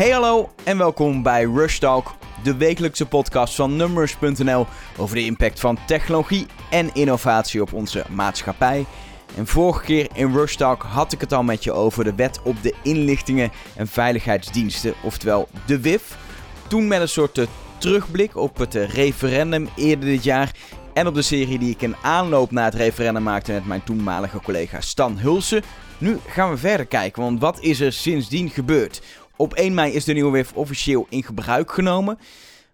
Hey hallo en welkom bij Rush Talk, de wekelijkse podcast van Numbers.nl over de impact van technologie en innovatie op onze maatschappij. En vorige keer in Rush Talk had ik het al met je over de wet op de inlichtingen en veiligheidsdiensten, oftewel de WIF. Toen met een soort eh, terugblik op het eh, referendum eerder dit jaar en op de serie die ik in aanloop naar het referendum maakte met mijn toenmalige collega Stan Hulsen. Nu gaan we verder kijken, want wat is er sindsdien gebeurd? Op 1 mei is de nieuwe WIF officieel in gebruik genomen.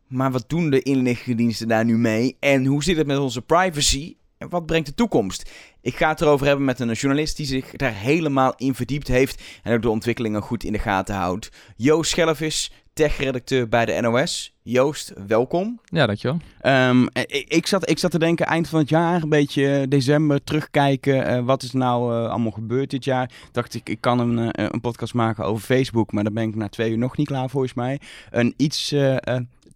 Maar wat doen de inlichtingendiensten daar nu mee? En hoe zit het met onze privacy? En wat brengt de toekomst? Ik ga het erover hebben met een journalist die zich daar helemaal in verdiept heeft en ook de ontwikkelingen goed in de gaten houdt. Joost Schellevis, tech-redacteur bij de NOS. Joost, welkom. Ja, dankjewel. Um, ik, ik, zat, ik zat te denken, eind van het jaar, een beetje december, terugkijken. Uh, wat is nou uh, allemaal gebeurd dit jaar? Dacht ik, ik kan een, uh, een podcast maken over Facebook, maar daar ben ik na twee uur nog niet klaar volgens mij. Een iets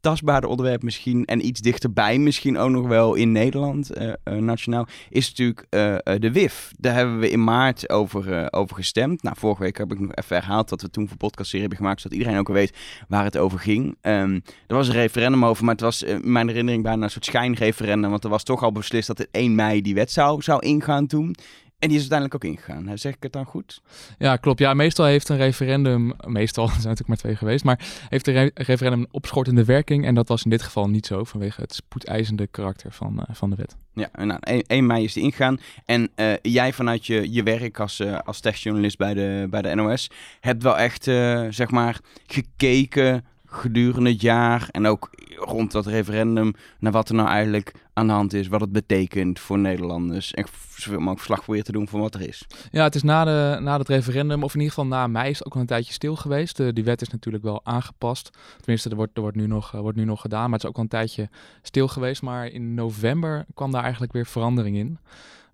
tastbaarder onderwerp misschien en iets dichterbij misschien ook nog wel in Nederland, uh, uh, nationaal, is natuurlijk uh, de WIF. Daar hebben we in maart over, over gestemd. Nou, vorige week heb ik nog even herhaald dat we toen voor podcastserie hebben gemaakt, zodat iedereen ook al weet waar het over ging. Um, er was een referendum over, maar het was in mijn herinnering bijna een soort schijnreferendum, want er was toch al beslist dat het 1 mei die wet zou, zou ingaan toen. En die is uiteindelijk ook ingegaan. Zeg ik het dan goed? Ja, klopt. Ja, meestal heeft een referendum, meestal zijn natuurlijk maar twee geweest, maar heeft een re referendum opschortende werking. En dat was in dit geval niet zo vanwege het spoedeisende karakter van, uh, van de wet. Ja, nou, 1, 1 mei is die ingegaan. En uh, jij vanuit je, je werk als, uh, als techjournalist bij de, bij de NOS hebt wel echt, zeg maar, gekeken gedurende het jaar en ook rond dat referendum naar wat er nou eigenlijk aan de hand is, wat het betekent voor Nederlanders en zoveel mogelijk verslag proberen te doen van wat er is. Ja, het is na, de, na het referendum, of in ieder geval na mei, is het ook al een tijdje stil geweest. Die wet is natuurlijk wel aangepast. Tenminste, er wordt, er wordt, nu nog, wordt nu nog gedaan, maar het is ook al een tijdje stil geweest. Maar in november kwam daar eigenlijk weer verandering in.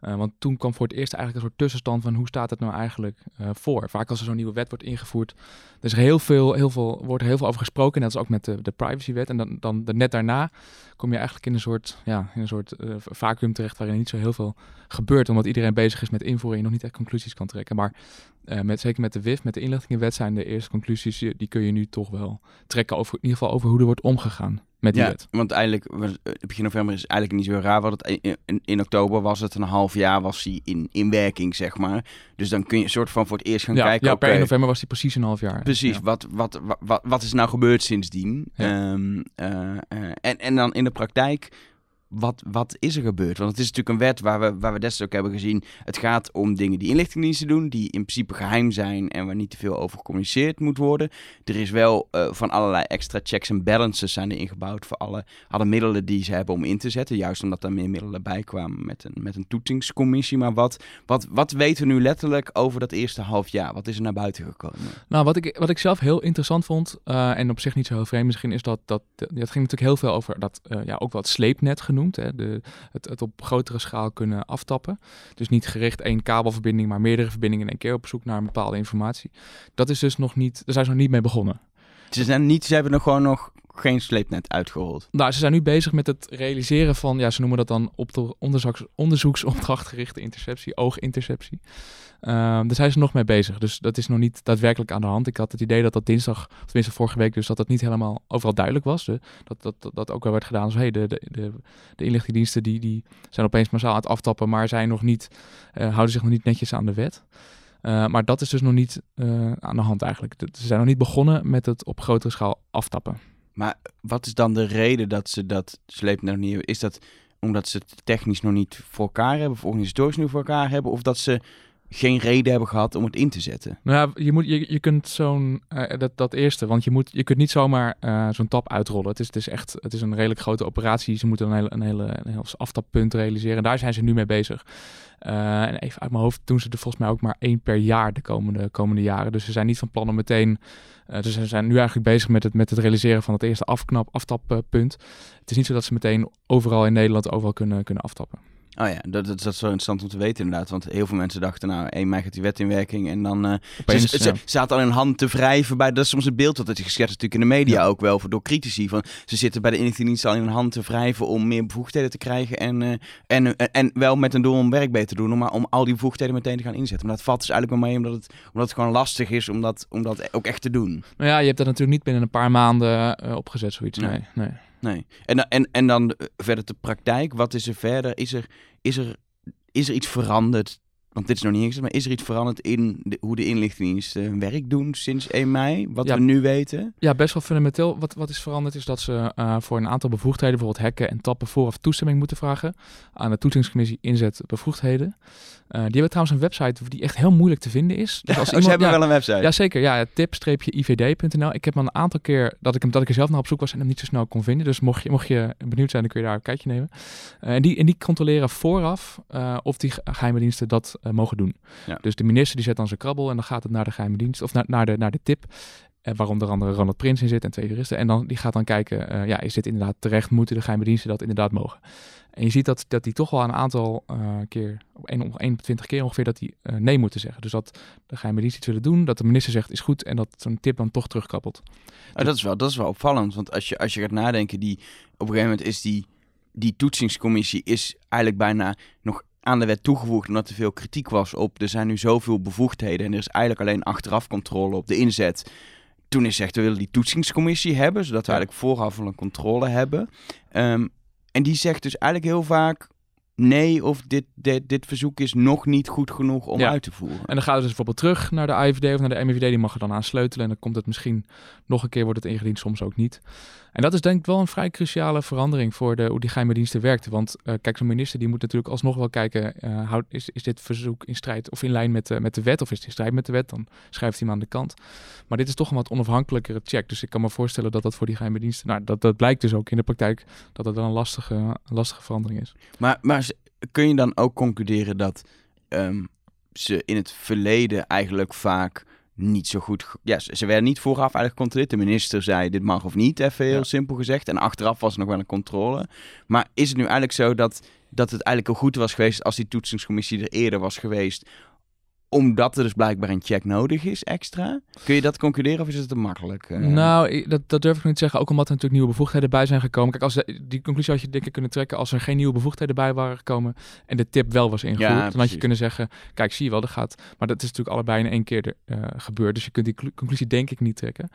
Uh, want toen kwam voor het eerst eigenlijk een soort tussenstand van hoe staat het nou eigenlijk uh, voor. Vaak als er zo'n nieuwe wet wordt ingevoerd, er is heel veel, heel veel, wordt er heel veel over gesproken. Net als ook met de, de privacywet. En dan, dan net daarna kom je eigenlijk in een soort, ja, in een soort uh, vacuüm terecht waarin niet zo heel veel gebeurt. Omdat iedereen bezig is met invoeren en je nog niet echt conclusies kan trekken. Maar met, zeker met de WIF, met de inlichtingenwet zijn de eerste conclusies, die kun je nu toch wel trekken over, in ieder geval over hoe er wordt omgegaan met die ja, wet. Want eigenlijk, begin november is eigenlijk niet zo raar. Wat het in, oktober was het een half jaar was hij in, in werking, zeg maar. Dus dan kun je een soort van voor het eerst gaan ja, kijken. Ja, per 1 november was hij precies een half jaar. Precies, ja. wat, wat, wat, wat is nou gebeurd sindsdien? Um, uh, uh, en, en dan in de praktijk, wat, wat is er gebeurd? Want het is natuurlijk een wet waar we, waar we destijds ook hebben gezien. Het gaat om dingen die inlichtingendiensten doen, die in principe geheim zijn en waar niet te veel over gecommuniceerd moet worden. Er is wel uh, van allerlei extra checks en balances zijn er ingebouwd voor alle, alle middelen die ze hebben om in te zetten. Juist omdat er meer middelen bij kwamen met een, met een toetsingscommissie. Maar wat, wat, wat weten we nu letterlijk over dat eerste half jaar? Wat is er naar buiten gekomen? Nou, wat ik, wat ik zelf heel interessant vond, uh, en op zich niet zo heel vreemd misschien, is dat, dat, dat ging natuurlijk heel veel over dat, uh, ja, ook het sleepnet genoemd. Hè, de, het, het op grotere schaal kunnen aftappen. Dus niet gericht één kabelverbinding, maar meerdere verbindingen in één keer op zoek naar een bepaalde informatie. Dat is dus nog niet, daar zijn ze nog niet mee begonnen. Ze, zijn niet, ze hebben nog gewoon nog geen sleepnet uitgerold. Nou, ze zijn nu bezig met het realiseren van, ja, ze noemen dat dan op de onderzoeks, onderzoeksopdrachtgerichte interceptie, ooginterceptie. Uh, daar zijn ze nog mee bezig, dus dat is nog niet daadwerkelijk aan de hand. Ik had het idee dat dat dinsdag, of tenminste vorige week, dus dat dat niet helemaal overal duidelijk was. Dat, dat, dat, ook wel werd gedaan als, hey, de, de, de, inlichtingendiensten die, die zijn opeens massaal aan het aftappen, maar zijn nog niet, uh, houden zich nog niet netjes aan de wet. Uh, maar dat is dus nog niet uh, aan de hand eigenlijk. Ze zijn nog niet begonnen met het op grotere schaal aftappen. Maar wat is dan de reden dat ze dat sleepnet nog niet Is dat omdat ze het technisch nog niet voor elkaar hebben, of organisatorisch nu voor elkaar hebben, of dat ze geen reden hebben gehad om het in te zetten? Nou je, moet, je, je kunt zo'n, uh, dat, dat eerste, want je, moet, je kunt niet zomaar uh, zo'n tap uitrollen. Het is, het is echt, het is een redelijk grote operatie. Ze moeten een hele, een hele, heel aftappunt realiseren. Daar zijn ze nu mee bezig. Uh, en even uit mijn hoofd doen ze er volgens mij ook maar één per jaar de komende, komende jaren. Dus ze zijn niet van plan om meteen. Dus ze zijn nu eigenlijk bezig met het, met het realiseren van het eerste afknap, aftappunt. Het is niet zo dat ze meteen overal in Nederland overal kunnen, kunnen aftappen. Oh ja, dat, dat, dat is wel interessant om te weten inderdaad. Want heel veel mensen dachten, nou, 1 mei gaat die wet in werking. En dan uh, Opeens, ze, ja. ze zaten al in hand te wrijven bij... Dat is soms het beeld dat het geschetst natuurlijk in de media ook wel voor, door critici. Van, ze zitten bij de inlichtingendienst al in hun hand te wrijven om meer bevoegdheden te krijgen. En, eh, en, en, en wel met een doel om werk beter te doen. Maar om al die bevoegdheden meteen te gaan inzetten. Maar dat valt dus eigenlijk wel mee omdat het, omdat het gewoon lastig is om dat, om dat ook echt te doen. Nou ja, je hebt dat natuurlijk niet binnen een paar maanden eh, opgezet, zoiets. Nee. Nee, nee. Nee. En, en, en dan eh, verder de praktijk. Wat is er verder? Is er, is er, is er iets veranderd? Want dit is nog niet ingezet, maar is er iets veranderd in de, hoe de inlichtingendiensten hun werk doen sinds 1 mei? Wat Ja. we nu weten? Ja, best wel fundamenteel. Wat, wat is veranderd is dat ze eh, voor een aantal bevoegdheden, bijvoorbeeld hacken en tappen, vooraf toestemming moeten vragen aan de toetsingscommissie inzet bevoegdheden. Eh, die hebben trouwens een website die echt heel moeilijk te vinden is. Dus als Oh, ze hebben ja, wel een website. Ja, zeker. Ja, tip-ivd.nl. Ik heb hem een aantal keer dat ik, hem, dat ik er zelf naar op zoek was en hem niet zo snel kon vinden. Dus mocht je, mocht je benieuwd zijn, dan kun je daar een kijkje nemen. Eh, en, die, en die controleren vooraf eh, of die ge- geheime diensten dat eh, mogen doen. Ja. Dus de minister die zet dan zijn krabbel en dan gaat het naar de geheime dienst of naar, naar, de, naar de tip. eh, waar onder andere Ronald Prins in zit en twee juristen. En dan die gaat dan kijken, eh, ja, is dit inderdaad terecht? Moeten de geheime diensten dat inderdaad mogen? En je ziet dat, dat die toch wel een aantal keer, op één- op 21 keer ongeveer, dat die nee moeten zeggen. Dus dat de geheime dienst iets willen doen, dat de minister zegt is goed en dat zo'n tip dan toch terugkappelt. Oh, dat, is wel, dat is wel opvallend. Want als je, als je gaat nadenken, die, op een gegeven moment is die, die toetsingscommissie is eigenlijk bijna nog aan de wet toegevoegd omdat er veel kritiek was op er zijn nu zoveel bevoegdheden en er is eigenlijk alleen achteraf controle op de inzet. Toen is gezegd, we willen die toetsingscommissie hebben, zodat we eigenlijk vooraf al een controle hebben. Ehm, en die zegt dus eigenlijk heel vaak nee of dit, dit, dit verzoek is nog niet goed genoeg om Ja. uit te voeren. En dan gaat het dus bijvoorbeeld terug naar de AIVD of naar de MIVD. Die mag er dan aan sleutelen. En dan komt het misschien nog een keer wordt het ingediend, soms ook niet. En dat is denk ik wel een vrij cruciale verandering voor de, hoe die geheime diensten werkten. Want eh, kijk, zo'n minister die moet natuurlijk alsnog wel kijken... eh, is, is dit verzoek in strijd of in lijn met, de met de wet? Of is het in strijd met de wet? Dan schrijft hij hem aan de kant. Maar dit is toch een wat onafhankelijkere check. Dus ik kan me voorstellen dat dat voor die geheime diensten... Nou, dat, dat blijkt dus ook in de praktijk dat het wel een lastige, lastige verandering is. Maar, maar kun je dan ook concluderen dat ehm, ze in het verleden eigenlijk vaak niet zo goed... Ja, ze, ze werden niet vooraf eigenlijk gecontroleerd. De minister zei dit mag of niet, even heel Ja. simpel gezegd. En achteraf was er nog wel een controle. Maar is het nu eigenlijk zo dat, dat het eigenlijk al goed was geweest als die toetsingscommissie er eerder was geweest? Omdat er dus blijkbaar een check nodig is extra? Kun je dat concluderen of is het te makkelijk? eh? Nou, dat, dat durf ik niet te zeggen. Ook omdat er natuurlijk nieuwe bevoegdheden bij zijn gekomen. Kijk, als de- die conclusie had je ik kunnen trekken als er geen nieuwe bevoegdheden bij waren gekomen en de tip wel was ingevoerd. dan had je kunnen zeggen, kijk, zie je wel, dat gaat. Maar dat is natuurlijk allebei in één keer eh, gebeurd. Dus je kunt die clu- conclusie denk ik niet trekken.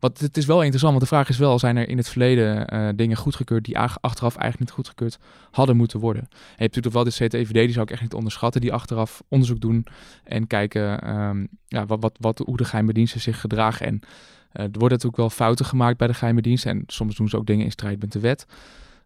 Want het is wel interessant, want de vraag is wel, zijn er in het verleden eh, dingen goedgekeurd die ach- achteraf eigenlijk niet goedgekeurd hadden moeten worden? En je hebt natuurlijk wel de CTVD, die zou ik echt niet onderschatten, die achteraf onderzoek doen en kijken ehm, ja, wat, wat, wat, hoe de geheime diensten zich gedragen. En eh, er worden natuurlijk wel fouten gemaakt bij de geheime diensten. En soms doen ze ook dingen in strijd met de wet.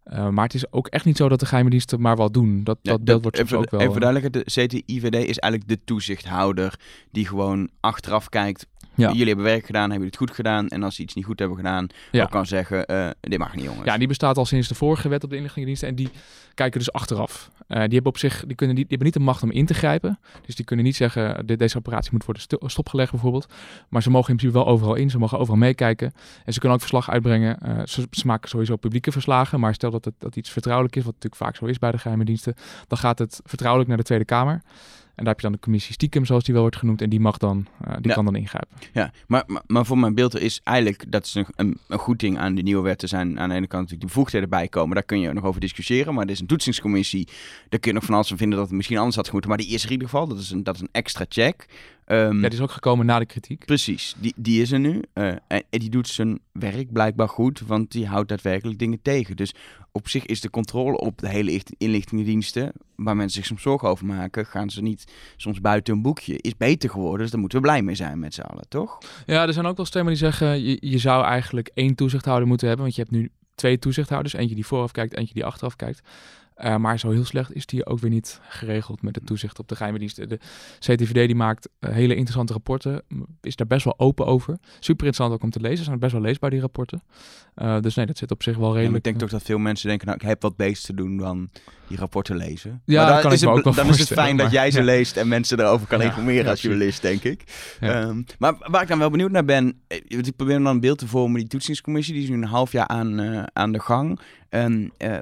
Eh, maar het is ook echt niet zo dat de geheime diensten maar wat doen. Dat, Ja, dat beeld wordt soms even, ook wel... Even eh, duidelijker, de CTIVD is eigenlijk de toezichthouder die gewoon achteraf kijkt. Ja. Jullie hebben werk gedaan, hebben jullie het goed gedaan. En als ze iets niet goed hebben gedaan, Ja. kan zeggen, eh, dit mag niet jongens. Ja, die bestaat al sinds de vorige wet op de inlichtingendiensten. En die kijken dus achteraf. Eh, die hebben op zich, die, kunnen niet, die hebben niet de macht om in te grijpen. Dus die kunnen niet zeggen, dit, deze operatie moet worden stopgelegd bijvoorbeeld. Maar ze mogen in principe wel overal in. Ze mogen overal meekijken. En ze kunnen ook verslag uitbrengen. Eh, ze, ze maken sowieso publieke verslagen. Maar stel dat het dat iets vertrouwelijk is, wat natuurlijk vaak zo is bij de geheime diensten. Dan gaat het vertrouwelijk naar de Tweede Kamer. En daar heb je dan de commissie stiekem, zoals die wel wordt genoemd. En die mag dan, eh, die Ja. kan dan ingrijpen. Ja, maar, maar, maar voor mijn beeld is eigenlijk, dat is een, een, goed ding aan die nieuwe wetten, zijn aan de ene kant natuurlijk de bevoegdheden bijkomen. Daar kun je nog over discussiëren, maar er is een toetsingscommissie. Daar kun je nog van alles van vinden dat het misschien anders had gemoeten, maar die is er in ieder geval. Dat is een, dat is een extra check. Ehm, Ja, die is ook gekomen na de kritiek. Precies, die, die is er nu. eh, en, en die doet zijn werk blijkbaar goed, want die houdt daadwerkelijk dingen tegen. Dus op zich is de controle op de hele inlicht- inlichtingendiensten, waar mensen zich soms zorgen over maken, gaan ze niet soms buiten een boekje, is beter geworden. Dus daar moeten we blij mee zijn met z'n allen, toch? Ja, er zijn ook wel stemmen die zeggen, je, je zou eigenlijk één toezichthouder moeten hebben. Want je hebt nu twee toezichthouders. Eentje die vooraf kijkt, eentje die achteraf kijkt. Eh, maar zo heel slecht is die ook weer niet geregeld met het toezicht op de geheime diensten. De CTVD die maakt eh, hele interessante rapporten. Is daar best wel open over. Super interessant ook om te lezen. Zijn best wel leesbaar die rapporten. Eh, dus nee, dat zit op zich wel Ja, redelijk. ik denk toch dat veel mensen denken, nou, ik heb wat beter te doen dan die rapporten lezen. Ja, maar dat dan kan is ik me het, ook wel Dan is het fijn dat jij ze ja. leest en mensen erover kan Ja, informeren als journalist, denk ik. Ehm, maar waar ik dan wel benieuwd naar ben, want ik probeer dan een beeld te vormen, die toetsingscommissie, die is nu een half jaar aan, aan de gang. En, eh,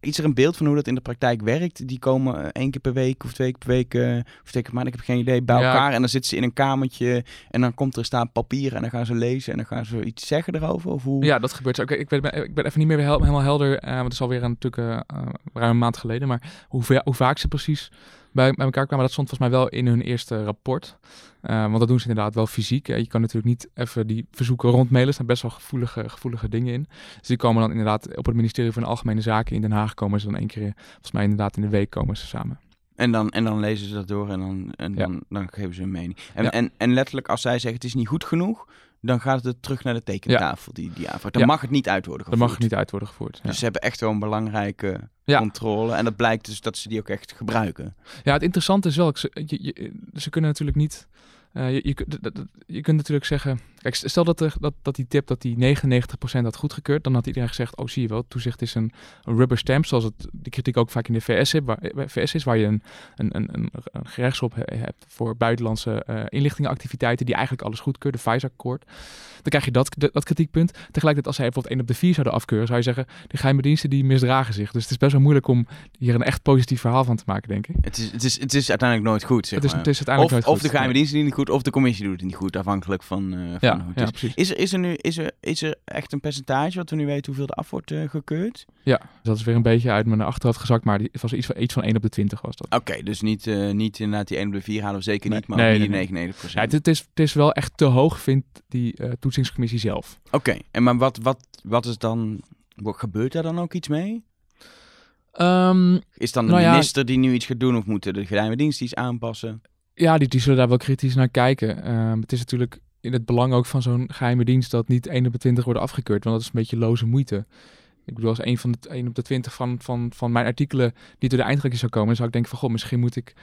is er een beeld van hoe dat in de praktijk werkt? Die komen één keer per week of twee keer per week, uh, of twee keer maar ik heb geen idee, bij elkaar. En dan zitten ze in een kamertje en dan komt er staan papier en dan gaan ze lezen en dan gaan ze iets zeggen erover? Of hoe? Ja, dat gebeurt. Oké, ik, ben, ik ben even niet meer helemaal helder, uh, want het is alweer een, natuurlijk ruim een maand geleden. Maar hoe, hoe vaak ze precies bij, bij elkaar kwamen. Dat stond volgens mij wel in hun eerste rapport. Uh, want dat doen ze inderdaad wel fysiek. Je kan natuurlijk niet even die verzoeken rondmailen. Er staan best wel gevoelige, gevoelige dingen in. Dus die komen dan inderdaad op het ministerie van Algemene Zaken in Den Haag komen ze dan één keer, volgens mij inderdaad in de week komen ze samen. En dan, en dan lezen ze dat door en dan, en dan, dan geven ze een mening. En, en, en letterlijk als zij zeggen het is niet goed genoeg, dan gaat het terug naar de tekentafel, die, die aanvraag. Dan mag het niet uit worden gevoerd. Dan mag het niet uit worden gevoerd. Dus ze hebben echt wel een belangrijke controle. En dat blijkt dus dat ze die ook echt gebruiken. Ja, het interessante is wel, je, ze kunnen natuurlijk niet uh, je, je, je, kunt natuurlijk zeggen, kijk, stel dat, er, dat, dat die tip dat die 99% had goedgekeurd, dan had iedereen gezegd, oh zie je wel, toezicht is een, een rubber stamp, zoals het de kritiek ook vaak in de VS, is, waar, VS is, waar je een, een, een, een gerechtshof hebt voor buitenlandse uh, inlichtingenactiviteiten die eigenlijk alles goedkeurt, de FISA-akkoord. Dan krijg je dat, dat kritiekpunt. Tegelijkertijd, als zij bijvoorbeeld 1 op de 4 zouden afkeuren, zou je zeggen, de geheime diensten die misdragen zich. Dus het is best wel moeilijk om hier een echt positief verhaal van te maken, denk ik. Het is, het is, het is uiteindelijk nooit goed, zeg het is, Het is uiteindelijk of, nooit of de geheime diensten die niet goed of de commissie doet het niet goed, afhankelijk van, uh, van ja, ja, precies. Is er, is, er nu, is, er, is er echt een percentage wat we nu weten hoeveel er af wordt uh, gekeurd? Ja, dat is weer een beetje uit mijn achterhoofd gezakt, maar het was iets van, iets van 1 op de 20 was dat. Oké, dus niet, uh, niet inderdaad die 1 op de 4 halen we zeker niet, maar nee, die nee, 99 Ja, het, het, is, het is wel echt te hoog, vindt die toetsingscommissie zelf. Oké, en maar wat, wat, wat is dan, wat gebeurt daar dan ook iets mee? Um, is dan de nou minister die nu iets gaat doen of moeten de geheime dienst iets aanpassen? Ja, die, die zullen daar wel kritisch naar kijken. Ehm, het is natuurlijk in het belang ook van zo'n geheime dienst dat niet 1 op de 20 wordt afgekeurd, want dat is een beetje loze moeite. Ik bedoel, als een van de 1 op de 20 van, van, van mijn artikelen die door de eindredactie zou komen, dan zou ik denken van, goh, misschien moet ik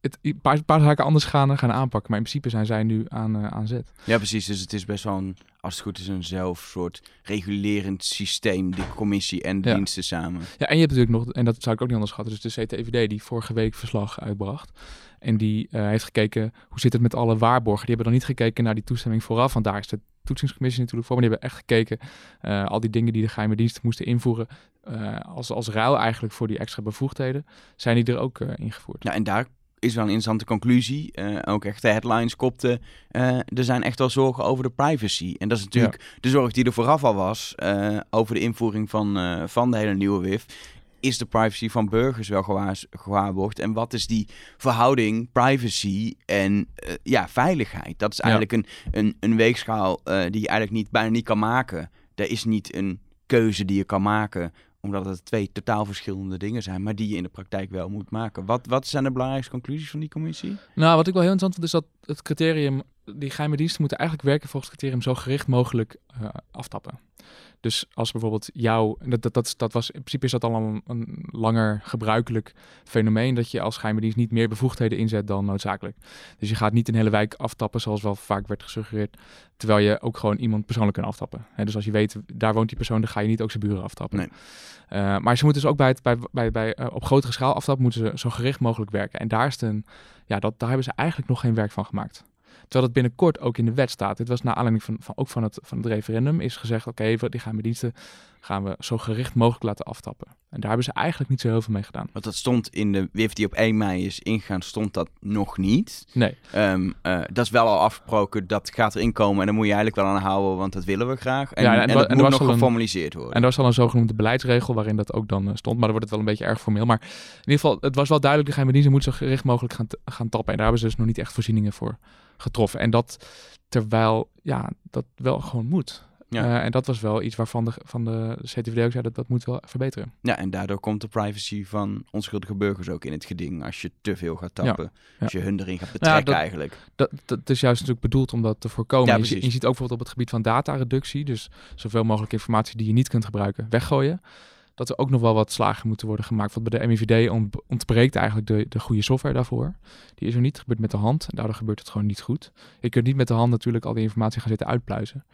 het, een paar, paar zaken anders gaan, gaan aanpakken. Maar in principe zijn zij nu aan, uh, aan zet. Ja, precies. Dus het is best wel een, als het goed is, een zelf soort regulerend systeem, de commissie en de diensten samen. Ja, en je hebt natuurlijk nog, en dat zou ik ook niet anders schatten, dus de CTVD die vorige week verslag uitbracht. En die uh, heeft gekeken, hoe zit het met alle waarborgen? Die hebben dan niet gekeken naar die toestemming vooraf, want daar is de toetsingscommissie natuurlijk voor. Maar die hebben echt gekeken, uh, al die dingen die de geheime diensten moesten invoeren, uh, als, als ruil eigenlijk voor die extra bevoegdheden, zijn die er ook ingevoerd. Ja, en daar is wel een interessante conclusie. Uh, ook echt de headlines kopte. Uh, er zijn echt wel zorgen over de privacy. En dat is natuurlijk de zorg die er vooraf al was uh, over de invoering van, van de hele nieuwe WIF. Is de privacy van burgers wel gewaar, gewaarborgd? En wat is die verhouding privacy en ja, veiligheid? Dat is eigenlijk een, een, een weegschaal die je eigenlijk niet, bijna niet kan maken. Er is niet een keuze die je kan maken omdat het twee totaal verschillende dingen zijn, maar die je in de praktijk wel moet maken. Wat, wat zijn de belangrijkste conclusies van die commissie? Nou, wat ik wel heel interessant vind, is dat het criterium, die geheime diensten moeten eigenlijk werken volgens het criterium zo gericht mogelijk uh, aftappen. Dus als bijvoorbeeld jou, dat, dat, dat, dat was, in principe is dat al een, een, langer gebruikelijk fenomeen, dat je als geheime dienst niet meer bevoegdheden inzet dan noodzakelijk. Dus je gaat niet een hele wijk aftappen, zoals wel vaak werd gesuggereerd, terwijl je ook gewoon iemand persoonlijk kan aftappen. dus als je weet, daar woont die persoon, dan ga je niet ook zijn buren aftappen. Nee. Uh, maar ze moeten dus ook bij het, bij, bij, bij, uh, op grotere schaal aftappen, moeten ze zo gericht mogelijk werken. En daar, is een, ja, dat, daar hebben ze eigenlijk nog geen werk van gemaakt. Terwijl het binnenkort ook in de wet staat. Dit was naar aanleiding van, van ook van het, van het referendum. Is gezegd, oké, okay, die gaan diensten gaan we zo gericht mogelijk laten aftappen. En daar hebben ze eigenlijk niet zo heel veel mee gedaan. Want dat stond in de WIF die op 1 mei is ingegaan, stond dat nog niet. Nee. Um, uh, dat is wel al afgesproken, dat gaat erin komen en dan moet je eigenlijk wel aan houden, want dat willen we graag. En, ja, en, en dat en moet nog geformaliseerd worden. En er was al een zogenoemde beleidsregel waarin dat ook dan uh, stond, maar dan wordt het wel een beetje erg formeel. Maar in ieder geval, het was wel duidelijk, de geheime diensten moeten zo gericht mogelijk gaan, gaan tappen. En daar hebben ze dus nog niet echt voorzieningen voor getroffen. En dat terwijl, ja, dat wel gewoon moet. Ja. Uh, en dat was wel iets waarvan de, van de CTVD ook zei dat dat moet wel verbeteren. Ja, en daardoor komt de privacy van onschuldige burgers ook in het geding als je te veel gaat tappen. Ja. Als je hun erin gaat betrekken dat, eigenlijk. Dat, dat, is juist natuurlijk bedoeld om dat te voorkomen. je, je, ziet ook bijvoorbeeld op het gebied van datareductie, dus zoveel mogelijk informatie die je niet kunt gebruiken, weggooien. Dat er ook nog wel wat slagen moeten worden gemaakt. Want bij de MIVD ontbreekt eigenlijk de, de goede software daarvoor. Die is er niet, gebeurt met de hand. En daardoor gebeurt het gewoon niet goed. Je kunt niet met de hand natuurlijk al die informatie gaan zitten uitpluizen.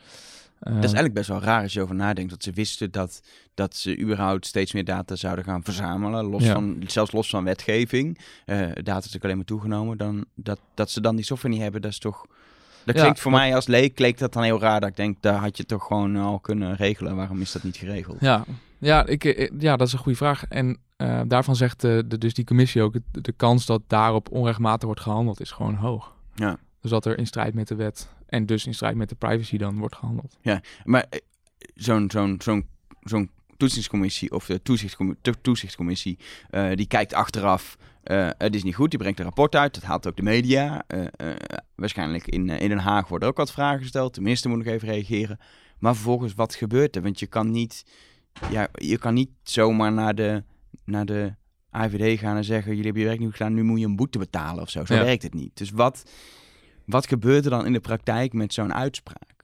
dat is eigenlijk best wel raar als je over nadenkt. Dat ze wisten dat, dat ze überhaupt steeds meer data zouden gaan verzamelen. Los van, zelfs los van wetgeving. Uh, data is natuurlijk alleen maar toegenomen. Dan, dat, dat ze dan die software niet hebben, dat is toch Dat Ja, klinkt voor maar- mij als leek, kleek dat dan heel raar. Dat ik denk, daar had je toch gewoon al kunnen regelen. Waarom is dat niet geregeld? Ja, ja, ik, eh, ja dat is een goede vraag. En eh, daarvan zegt de, de, dus die commissie ook, de, de kans dat daarop onrechtmatig wordt gehandeld is gewoon hoog. Ja. Dus dat er in strijd met de wet en dus in strijd met de privacy dan wordt gehandeld. Maar eh, zo'n zo'n zo'n zo'n toetsingscommissie of de toezichtscommissie, to- toezichtscommissie eh, die kijkt achteraf. Eh, het is niet goed, die brengt een rapport uit. Dat haalt ook de media. Eh, eh, waarschijnlijk in, in Den Haag worden ook wat vragen gesteld. De minister moet nog even reageren. Maar vervolgens, wat gebeurt er? Want je kan niet, ja, je kan niet zomaar naar de, naar de AVD gaan en zeggen: Jullie hebben je werk niet gedaan, nu moet je een boete betalen of zo. Zo Ja. werkt het niet. Dus wat, wat gebeurt er dan in de praktijk met zo'n uitspraak?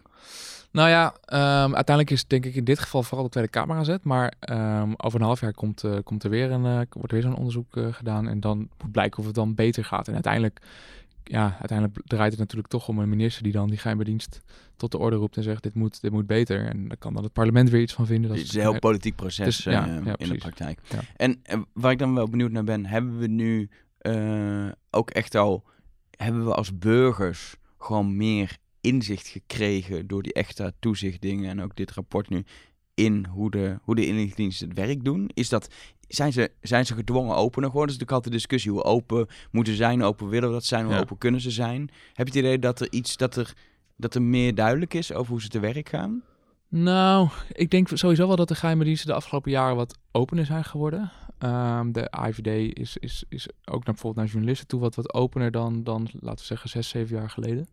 Nou ja, ehm, uiteindelijk is denk ik in dit geval vooral de Tweede Kamer aan zet. Maar ehm, over een half jaar komt, eh, komt er weer een, eh, wordt er weer zo'n onderzoek eh, gedaan. En dan moet blijken of het dan beter gaat. En uiteindelijk, ja, uiteindelijk draait het natuurlijk toch om een minister die dan die geheime dienst tot de orde roept en zegt dit moet, dit moet beter. En daar kan dan het parlement weer iets van vinden. Dat Dat is een heel politiek proces Dus, ja, ja, in de praktijk. Ja. En waar ik dan wel benieuwd naar ben, hebben we nu ook echt al, hebben we als burgers gewoon meer inzicht gekregen door die extra toezichtdingen en ook dit rapport nu in hoe de, hoe de inlichtingendiensten het werk doen? Is dat, zijn, ze, zijn ze gedwongen opener geworden? Dat is natuurlijk altijd de discussie. Hoe open moeten zijn, open willen we dat zijn, hoe Ja. open kunnen ze zijn? Heb je het idee dat er iets, dat er, dat er meer duidelijk is over hoe ze te werk gaan? Nou, ik denk sowieso wel dat de geheime diensten de afgelopen jaren wat opener zijn geworden. Ehm, de AIVD is, is, is ook naar, bijvoorbeeld naar journalisten toe wat, wat opener dan, dan, laten we zeggen, zes, zeven jaar geleden.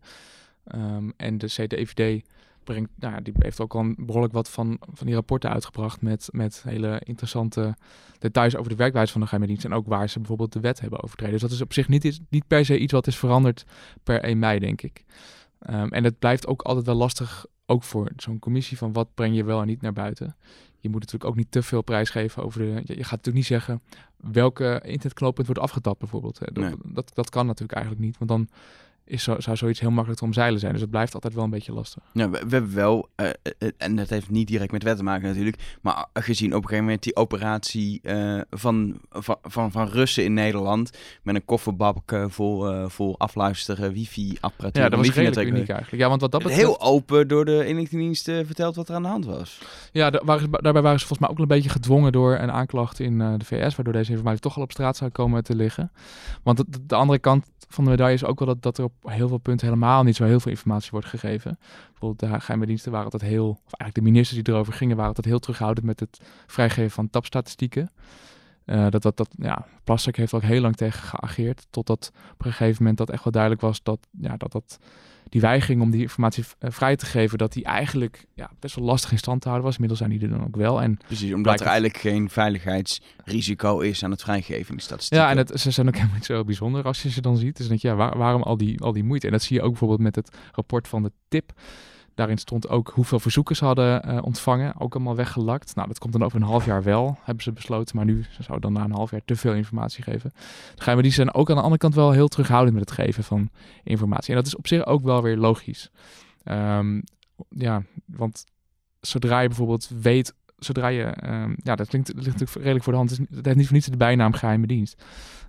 Ehm, en de CTIVD brengt, nou, die heeft ook al behoorlijk wat van, van die rapporten uitgebracht met, met hele interessante details over de werkwijze van de geheime dienst en ook waar ze bijvoorbeeld de wet hebben overtreden. Dus dat is op zich niet, niet per se iets wat is veranderd per 1 mei, denk ik. Ehm, en het blijft ook altijd wel lastig, ook voor zo'n commissie, van wat breng je wel en niet naar buiten. Je moet natuurlijk ook niet te veel prijs geven over de... Je, je gaat natuurlijk niet zeggen welke internetknooppunt wordt afgetapt bijvoorbeeld. hè. Dat, Nee. dat, dat kan natuurlijk eigenlijk niet, want dan is zo, zou zoiets heel makkelijk te omzeilen zijn. Dus het blijft altijd wel een beetje lastig. Ja, we, we hebben wel, eh, en dat heeft niet direct met wet te maken natuurlijk, maar gezien op een gegeven moment die operatie van, van, van, van Russen in Nederland met een kofferbak vol, eh, vol afluisteren, wifi-apparatuur. Ja, dat was redelijk uniek eigenlijk. Ja, want wat dat betreft... Heel open door de inlichtingendiensten verteld wat er aan de hand was. Ja, waren ze- daarbij waren ze volgens mij ook een beetje gedwongen door een aanklacht in de VS, waardoor deze informatie toch al op straat zou komen te liggen. Want de andere kant van de medaille is ook wel dat, dat er op heel veel punten helemaal niet zo heel veel informatie wordt gegeven. Bijvoorbeeld de geheime diensten waren altijd heel, of eigenlijk de ministers die erover gingen, waren altijd heel terughoudend met het vrijgeven van tapstatistieken. Eh, dat, dat, dat, ja, Plastic heeft ook heel lang tegen geageerd, totdat op een gegeven moment dat echt wel duidelijk was dat, ja, dat, dat die weigering om die informatie eh, vrij te geven, dat die eigenlijk ja, best wel lastig in stand te houden was. Inmiddels zijn die er dan ook wel. En Precies, omdat er het- eigenlijk geen veiligheidsrisico is aan het vrijgeven in die statistieken. ja, en het, ze zijn ook helemaal niet zo bijzonder als je ze dan ziet. Dus dan denk je, ja, waar- waarom al die, al die moeite? En dat zie je ook bijvoorbeeld met het rapport van de TIP. Daarin stond ook hoeveel verzoeken ze hadden eh, ontvangen. Ook allemaal weggelakt. Nou, dat komt dan over een half jaar wel, hebben ze besloten. Maar nu zou dan na een half jaar te veel informatie geven. De geheime die zijn ook aan de andere kant wel heel terughoudend met het geven van informatie. En dat is op zich ook wel weer logisch. Ehm, ja, want zodra je bijvoorbeeld weet, zodra je, ehm, ja, dat klinkt, ligt natuurlijk redelijk voor de hand. Het, is, niet- het heeft niet voor niets de bijnaam geheime dienst.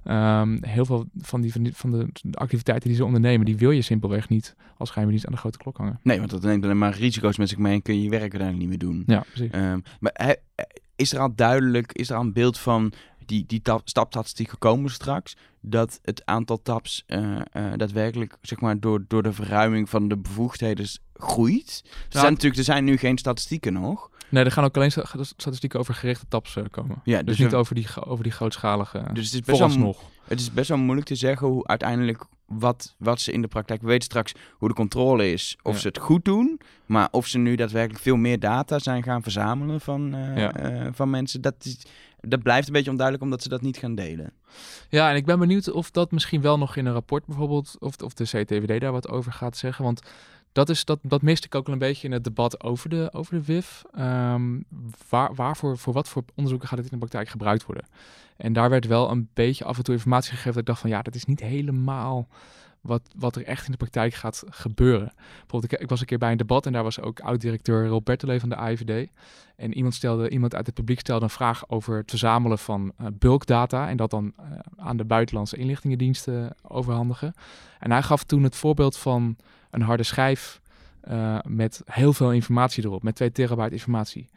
Ehm, heel veel van, die, van, die, van de, de activiteiten die ze ondernemen, die wil je simpelweg niet als geheime dienst aan de grote klok hangen. Nee, want dat neemt alleen maar risico's met zich mee en kun je je werk uiteindelijk niet meer doen. Ja, precies. Ehm, maar he- is er al duidelijk, is er al een beeld van die, die tap, stapstatistieken komen straks, dat het aantal taps eh, eh, daadwerkelijk, zeg maar, door, door de verruiming van de bevoegdheden groeit? Er zijn natuurlijk, er zijn nu geen statistieken nog. Nee, er gaan ook alleen sta- statistieken over gerichte taps eh, komen. Ja, Dus, dus, niet we- over die, over die grootschalige. dus het is best wel, vooralsnog. het is best wel moeilijk te zeggen hoe uiteindelijk wat, wat ze in de praktijk we weten straks hoe de controle is, of Ja. ze het goed doen, maar of ze nu daadwerkelijk veel meer data zijn gaan verzamelen van, eh, Ja. eh, van mensen, dat, is, dat blijft een beetje onduidelijk omdat ze dat niet gaan delen. Ja, en ik ben benieuwd of dat misschien wel nog in een rapport bijvoorbeeld, of, of de CTVD daar wat over gaat zeggen. Want dat, is, dat, dat miste ik ook wel een beetje in het debat over de, over de WIF. Ehm, waar, waarvoor, voor wat voor onderzoeken gaat het in de praktijk gebruikt worden? En daar werd wel een beetje af en toe informatie gegeven dat ik dacht van ja, dat is niet helemaal wat, wat er echt in de praktijk gaat gebeuren. Bijvoorbeeld, ik, ik was een keer bij een debat en daar was ook oud-directeur Rob Bertelee van de AIVD. En iemand, stelde, iemand uit het publiek stelde een vraag over het verzamelen van uh, bulkdata en dat dan uh, aan de buitenlandse inlichtingendiensten overhandigen. En hij gaf toen het voorbeeld van een harde schijf uh, met heel veel informatie erop, met 2 terabyte informatie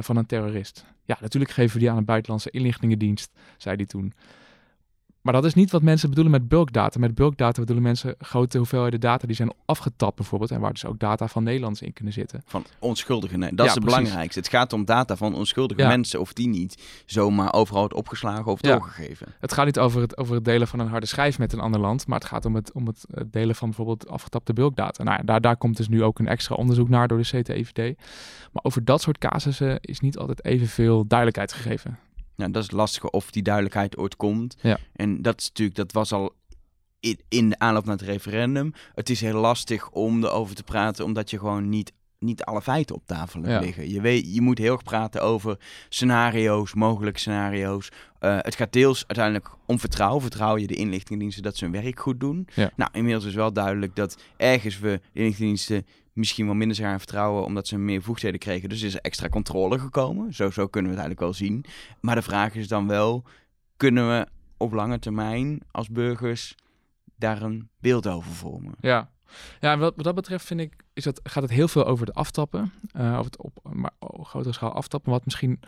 van een terrorist. Ja, natuurlijk geven we die aan een buitenlandse inlichtingendienst, zei hij toen. Maar dat is niet wat mensen bedoelen met bulkdata. Met bulkdata bedoelen mensen grote hoeveelheden data die zijn afgetapt bijvoorbeeld. En waar dus ook data van Nederlands in kunnen zitten. Van onschuldigen. Nee, dat is het belangrijkste. Het gaat om data van onschuldige mensen. Of die niet zomaar overal wordt opgeslagen of doorgegeven. Het gaat niet over het, over het delen van een harde schijf met een ander land. Maar het gaat om het, om het delen van bijvoorbeeld afgetapte bulkdata. Nou daar, daar komt dus nu ook een extra onderzoek naar door de CTIVD. Maar over dat soort casussen is niet altijd evenveel duidelijkheid gegeven. Ja, dat is lastig of die duidelijkheid ooit komt. Ja. En dat is natuurlijk, dat was al in, in de aanloop naar het referendum. Het is heel lastig om erover te praten, omdat je gewoon niet, niet alle feiten op tafel hebt liggen. Je, weet, je moet heel erg praten over scenario's, mogelijke scenario's. Uh, het gaat deels uiteindelijk om vertrouwen. Vertrouw je de inlichtingendiensten dat ze hun werk goed doen? Ja. Nou, inmiddels is wel duidelijk dat ergens we de inlichtingendiensten misschien wel minder zijn gaan vertrouwen omdat ze meer voegdheden kregen. Dus is er extra controle gekomen. Zo, zo kunnen we het eigenlijk wel zien. Maar de vraag is dan wel, kunnen we op lange termijn als burgers daar een beeld over vormen? Ja, ja, wat, wat dat betreft vind ik, is dat, gaat het heel veel over het aftappen. Uh, over het op maar, oh, grotere schaal aftappen. Wat misschien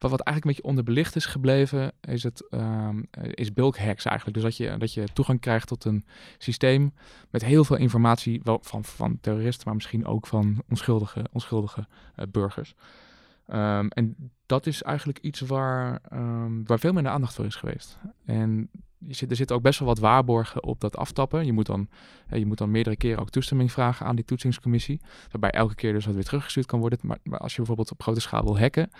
wat, wat eigenlijk een beetje onderbelicht is gebleven, is, het, um, is bulk hacks eigenlijk. Dus dat je, dat je toegang krijgt tot een systeem met heel veel informatie wel van, van terroristen, maar misschien ook van onschuldige, onschuldige uh, burgers. Um, en dat is eigenlijk iets waar, um, waar veel minder aandacht voor is geweest. En je zit, er zitten ook best wel wat waarborgen op dat aftappen. Je moet, dan, je moet dan meerdere keren ook toestemming vragen aan die toetsingscommissie. Waarbij elke keer dus wat weer teruggestuurd kan worden. Maar als je bijvoorbeeld op grote schaal wil hacken,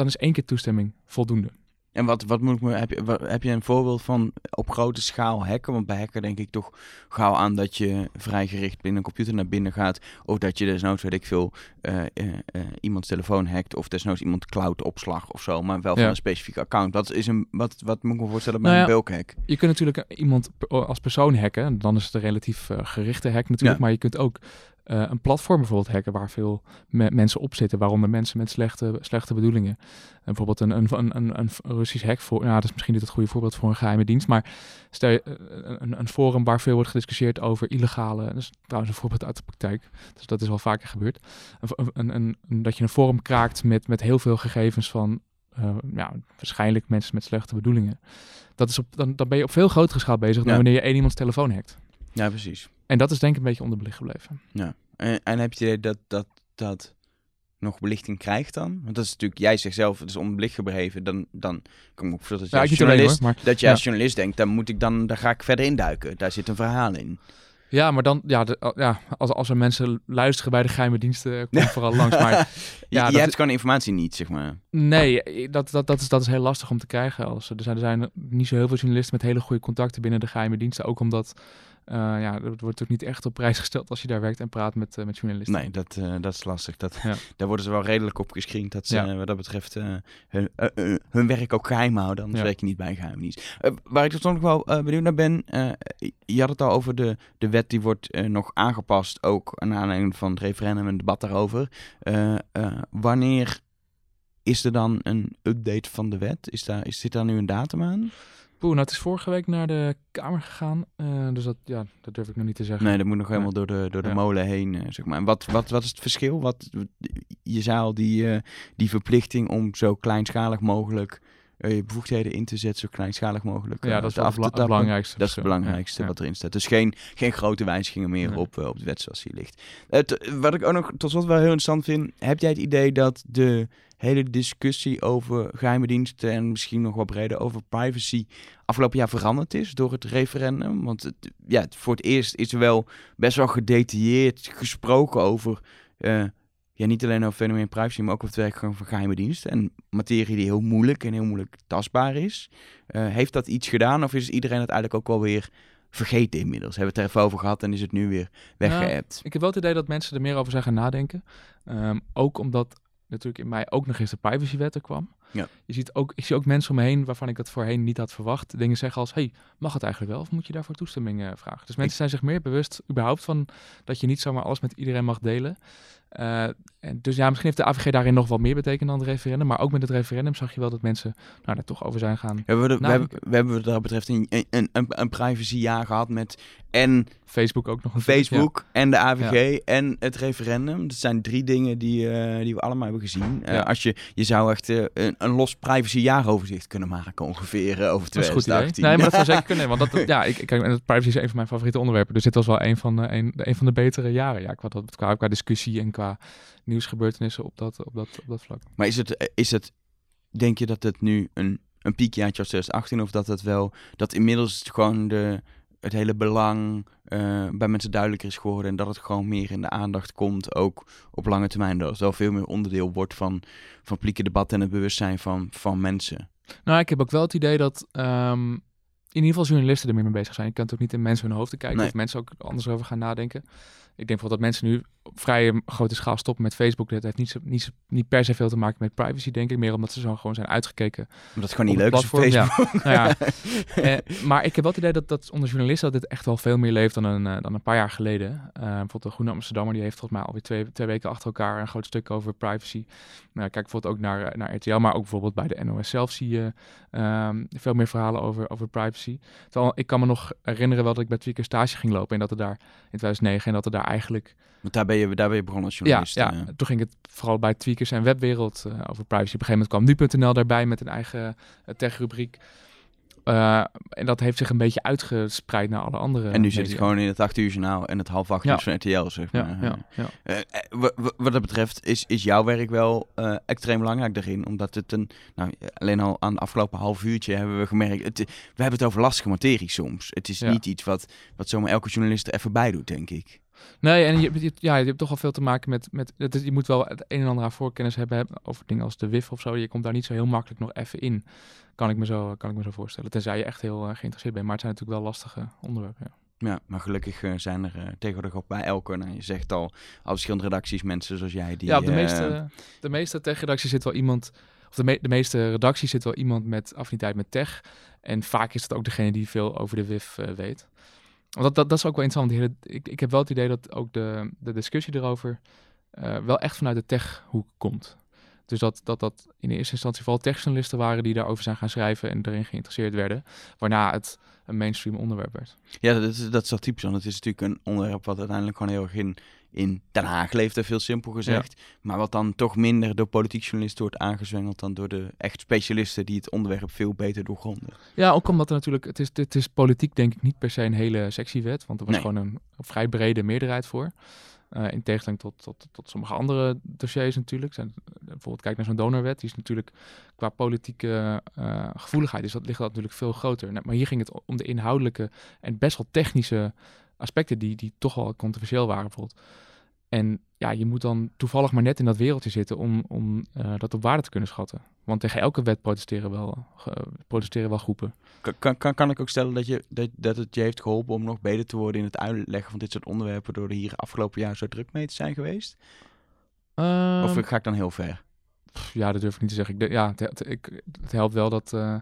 dan is één keer toestemming voldoende. En wat, wat moet ik me, heb, je, wat, heb je een voorbeeld van op grote schaal hacken? Want bij hacken denk ik toch gauw aan dat je vrij gericht binnen een computer naar binnen gaat. Of dat je desnoods, weet ik veel, uh, uh, uh, iemands telefoon hackt. Of desnoods iemand cloud opslag of zo. Maar wel van een specifiek account. Wat, is een, wat, wat moet ik me voorstellen bij nou ja, een bulk hack? Je kunt natuurlijk iemand als persoon hacken. Dan is het een relatief gerichte hack natuurlijk. Ja. Maar je kunt ook uh, een platform bijvoorbeeld hacken waar veel me mensen op zitten, waaronder mensen met slechte, slechte bedoelingen. Uh, bijvoorbeeld een, een, een, een, Russisch hack voor, nou, dat is misschien niet het goede voorbeeld voor een geheime dienst, maar stel je, uh, een, een forum waar veel wordt gediscussieerd over illegale, dat is trouwens een voorbeeld uit de praktijk, dus dat is wel vaker gebeurd, een, een, een, dat je een forum kraakt met, met heel veel gegevens van ja, waarschijnlijk mensen met slechte bedoelingen. Dat is op, dan, dan ben je op veel grotere schaal bezig dan wanneer je één iemands telefoon hackt. Ja, precies. En dat is denk ik een beetje onderbelicht gebleven. Ja. En, en heb je idee dat dat, dat nog belichting krijgt dan? Want dat is natuurlijk, jij zegt zelf, het is onbelicht gebleven. Dan, dan kan ik me voorstellen dat, ja, als journalist, alleen, hoor, maar, dat je ja. als journalist denkt, dan moet ik dan, daar ga ik verder induiken. Daar zit een verhaal in. Ja, maar dan, ja, de, ja als, als er mensen luisteren bij de geheime diensten, kom vooral langs. Maar ja, je, je hebt gewoon informatie niet, zeg maar. Nee, dat, dat, dat, is, dat is heel lastig om te krijgen. Als, er, zijn, er zijn niet zo heel veel journalisten met hele goede contacten binnen de geheime diensten. Ook omdat uh, ja, dat wordt ook niet echt op prijs gesteld als je daar werkt en praat met, uh, met journalisten. Nee, dat, uh, dat is lastig. Dat, ja. Daar worden ze wel redelijk op gescreend dat ze ja. wat dat betreft hun, hun werk ook geheim houden. Anders ja. werk je niet bij geheimdienst. waar ik toch nog wel benieuwd naar ben, je had het al over de, de wet die wordt nog aangepast, ook aan aanleiding van het referendum en het debat daarover. wanneer is er dan een update van de wet? Is daar, is, zit daar nu een datum aan? Poeh, nou, het is vorige week naar de Kamer gegaan. Uh, dus dat, ja, dat durf ik nog niet te zeggen. Nee, dat moet nog helemaal door de, door de ja. molen heen, uh, zeg maar. En wat, wat, wat is het verschil? Wat, je zei al, die, uh, die verplichting om zo kleinschalig mogelijk je bevoegdheden in te zetten, zo kleinschalig mogelijk. Ja, dat is af het belangrijkste. Dat is het belangrijkste ja, wat erin staat. Dus geen, geen grote wijzigingen meer op, op de wet zoals die ligt. wat ik ook nog tot slot wel heel interessant vind, heb jij het idee dat de hele discussie over geheime diensten en misschien nog wat breder over privacy afgelopen jaar veranderd is door het referendum. Want het, ja, voor het eerst is er wel best wel gedetailleerd gesproken over uh, ja, niet alleen over fenomeen privacy, maar ook over het werk van geheime diensten. En materie die heel moeilijk en heel moeilijk tastbaar is. Uh, heeft dat iets gedaan of is iedereen het eigenlijk ook wel weer vergeten inmiddels? Hebben we het er even over gehad en is het nu weer weggeëpt? Nou, ik heb wel het idee dat mensen er meer over zijn gaan nadenken. Um, ook omdat natuurlijk in mei ook nog eens de privacywet er kwam. Ja. Je ziet ook, ik zie ook mensen om me heen waarvan ik dat voorheen niet had verwacht. Dingen zeggen als, hey, mag het eigenlijk wel? Of moet je daarvoor toestemming uh, vragen? Dus mensen zijn zich meer bewust überhaupt van dat je niet zomaar alles met iedereen mag delen. Uh, en dus ja, misschien heeft de AVG daarin nog wel meer betekend dan het referendum. Maar ook met het referendum zag je wel dat mensen nou, daar toch over zijn gaan. Hebben we, de, we, hebben, we hebben wat dat betreft een, een, een, een privacyjaar gehad met en Facebook ook nog een Facebook en de AVG en het referendum. Dat zijn drie dingen die, uh, die we allemaal hebben gezien. Uh, als je, je zou echt een, een los privacyyaaroverzicht kunnen maken ongeveer over 2018. Nee, maar dat zou zeker kunnen. Want dat, ja, ik, kijk, privacy is een van mijn favoriete onderwerpen. Dus dit was wel een van, een, een van de betere jaren. Ja, qua, qua, qua discussie en qua nieuwsgebeurtenissen op dat, op dat, op dat vlak. Maar is het, is het, denk je dat het nu een, een piekjaartje als 2018 of dat het wel, dat inmiddels gewoon de, het hele belang uh, bij mensen duidelijker is geworden en dat het gewoon meer in de aandacht komt, ook op lange termijn. Dat het wel veel meer onderdeel wordt van, van publieke debat en het bewustzijn van, van mensen. Nou, ik heb ook wel het idee dat um, in ieder geval journalisten er meer mee bezig zijn. Je kan het ook niet in mensen hun hoofd te kijken of mensen ook anders over gaan nadenken. Ik denk bijvoorbeeld dat mensen nu op vrij grote schaal stoppen met Facebook. Dat heeft niet, zo, niet, niet per se veel te maken met privacy, denk ik. Meer omdat ze zo gewoon zijn uitgekeken. Omdat het gewoon niet leuk is op Facebook. Ja. nou ja. eh, maar ik heb wel het idee dat, dat onder journalisten dat dit echt wel veel meer leeft dan een, uh, dan een paar jaar geleden. Uh, bijvoorbeeld de Groene Amsterdammer, die heeft volgens mij alweer twee, twee weken achter elkaar een groot stuk over privacy. Nou, kijk bijvoorbeeld ook naar, naar RTL, maar ook bijvoorbeeld bij de NOS zelf zie je um, veel meer verhalen over, over privacy. Terwijl ik kan me nog herinneren wel dat ik bij Tweaker stage ging lopen en dat er daar in 2009 en dat er daar eigenlijk... Want daar ben je, daar ben je begonnen als journalist. Ja, ja. toen ging het vooral bij Tweakers en webwereld uh, over privacy. Op een gegeven moment kwam nu.nl daarbij met een eigen uh, tech-rubriek. Uh, en dat heeft zich een beetje uitgespreid naar alle andere. En nu zit het gewoon in het 8 uur journaal en het half acht uur van RTL, zeg maar. Ja, ja, ja. wat dat betreft is, is jouw werk wel extreem belangrijk daarin. Omdat het een, nou, alleen al aan het afgelopen half uurtje hebben we gemerkt, het, we hebben het over lastige materie soms. Het is niet iets wat, wat zomaar elke journalist er even bij doet, denk ik. Nee, en je, je, ja, je hebt toch al veel te maken met, met het, je moet wel het een en ander aan voorkennis hebben over dingen als de WIF of zo. Je komt daar niet zo heel makkelijk nog even in, kan ik me zo, kan ik me zo voorstellen. Tenzij je echt heel uh, geïnteresseerd bent, maar het zijn natuurlijk wel lastige onderwerpen. Ja. Ja, maar gelukkig uh, zijn er uh, tegenwoordig ook bij elke, nou, je zegt al, al verschillende redacties, mensen zoals jij. Die, ja, op de meeste, de meeste tech-redacties zit wel iemand, of de, me de meeste redacties zit wel iemand met affiniteit met tech. En vaak is het ook degene die veel over de WIF weet. Dat, dat, dat is ook wel interessant. Hele, ik, ik heb wel het idee dat ook de, de discussie erover uh, wel echt vanuit de tech-hoek komt. Dus dat, dat dat in eerste instantie vooral techjournalisten waren die daarover zijn gaan schrijven en erin geïnteresseerd werden. Waarna het een mainstream onderwerp werd. Ja, dat is, dat is wel typisch. Want het is natuurlijk een onderwerp wat uiteindelijk gewoon heel erg in, in Den Haag leeft, veel simpel gezegd. Ja. Maar wat dan toch minder door politiek journalisten wordt aangezwengeld dan door de echt specialisten die het onderwerp veel beter doorgronden. Ja, ook omdat er natuurlijk, het is, het is politiek denk ik niet per se een hele sexy wet, want er was nee. gewoon een, een vrij brede meerderheid voor. Uh, in tegenstelling tot, tot, tot sommige andere dossiers natuurlijk. Zijn, bijvoorbeeld kijk naar zo'n donorwet. Die is natuurlijk qua politieke uh, gevoeligheid is dat, ligt dat natuurlijk veel groter. Maar hier ging het om de inhoudelijke en best wel technische aspecten die, die toch wel controversieel waren bijvoorbeeld. En ja, je moet dan toevallig maar net in dat wereldje zitten om, om uh, dat op waarde te kunnen schatten. Want tegen elke wet protesteren wel, uh, protesteren wel groepen. Kan, kan, kan ik ook stellen dat, je, dat, dat het je heeft geholpen om nog beter te worden in het uitleggen van dit soort onderwerpen door er hier afgelopen jaar zo druk mee te zijn geweest? Um, of ga ik dan heel ver? Pff, ja, dat durf ik niet te zeggen. Ik, ja, het, het, ik, het helpt wel dat... Uh,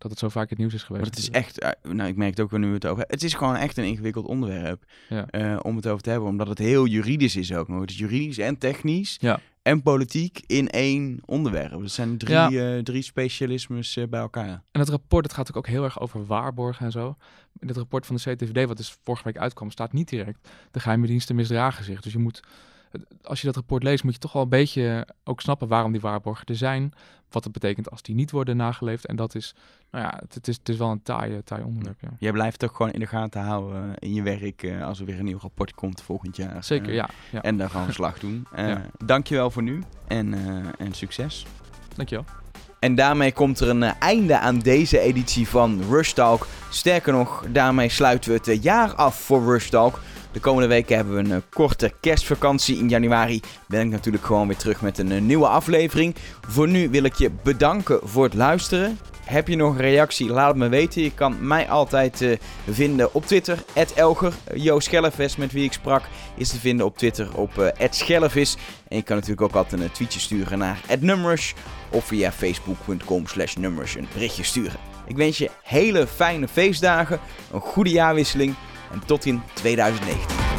dat het zo vaak het nieuws is geweest. Maar het is echt, nou ik merk het ook nu we het over Het is gewoon echt een ingewikkeld onderwerp ja. uh, om het over te hebben. Omdat het heel juridisch is ook nog. Het is juridisch en technisch ja. en politiek in één onderwerp. Het zijn drie, ja. uh, drie specialismes uh, bij elkaar. En het rapport, het gaat ook heel erg over waarborgen en zo. In het rapport van de CTVD, wat dus vorige week uitkwam, staat niet direct. De geheime diensten misdragen zich. Dus je moet als je dat rapport leest, moet je toch wel een beetje ook snappen waarom die waarborgen er zijn. Wat het betekent als die niet worden nageleefd. En dat is, nou ja, het, het is, het is wel een taai, taai onderwerp. Ja. Jij blijft toch gewoon in de gaten houden in je werk uh, als er weer een nieuw rapport komt volgend jaar. Zeker, uh, ja, ja, En daar we slag doen. Uh, ja. Dankjewel voor nu en, en succes. Dankjewel. En daarmee komt er een einde aan deze editie van Rush Talk. Sterker nog, daarmee sluiten we het jaar af voor Rush Talk. De komende weken hebben we een uh, korte kerstvakantie. In januari ben ik natuurlijk gewoon weer terug met een uh, nieuwe aflevering. Voor nu wil ik je bedanken voor het luisteren. Heb je nog een reactie? Laat het me weten. Je kan mij altijd uh, vinden op Twitter, Elger. Jo Schellevis, met wie ik sprak, is te vinden op Twitter op uh, Schellevis. En je kan natuurlijk ook altijd een tweetje sturen naar @numbers of via facebook.com slash numbers een berichtje sturen. Ik wens je hele fijne feestdagen, een goede jaarwisseling en tot in 2019.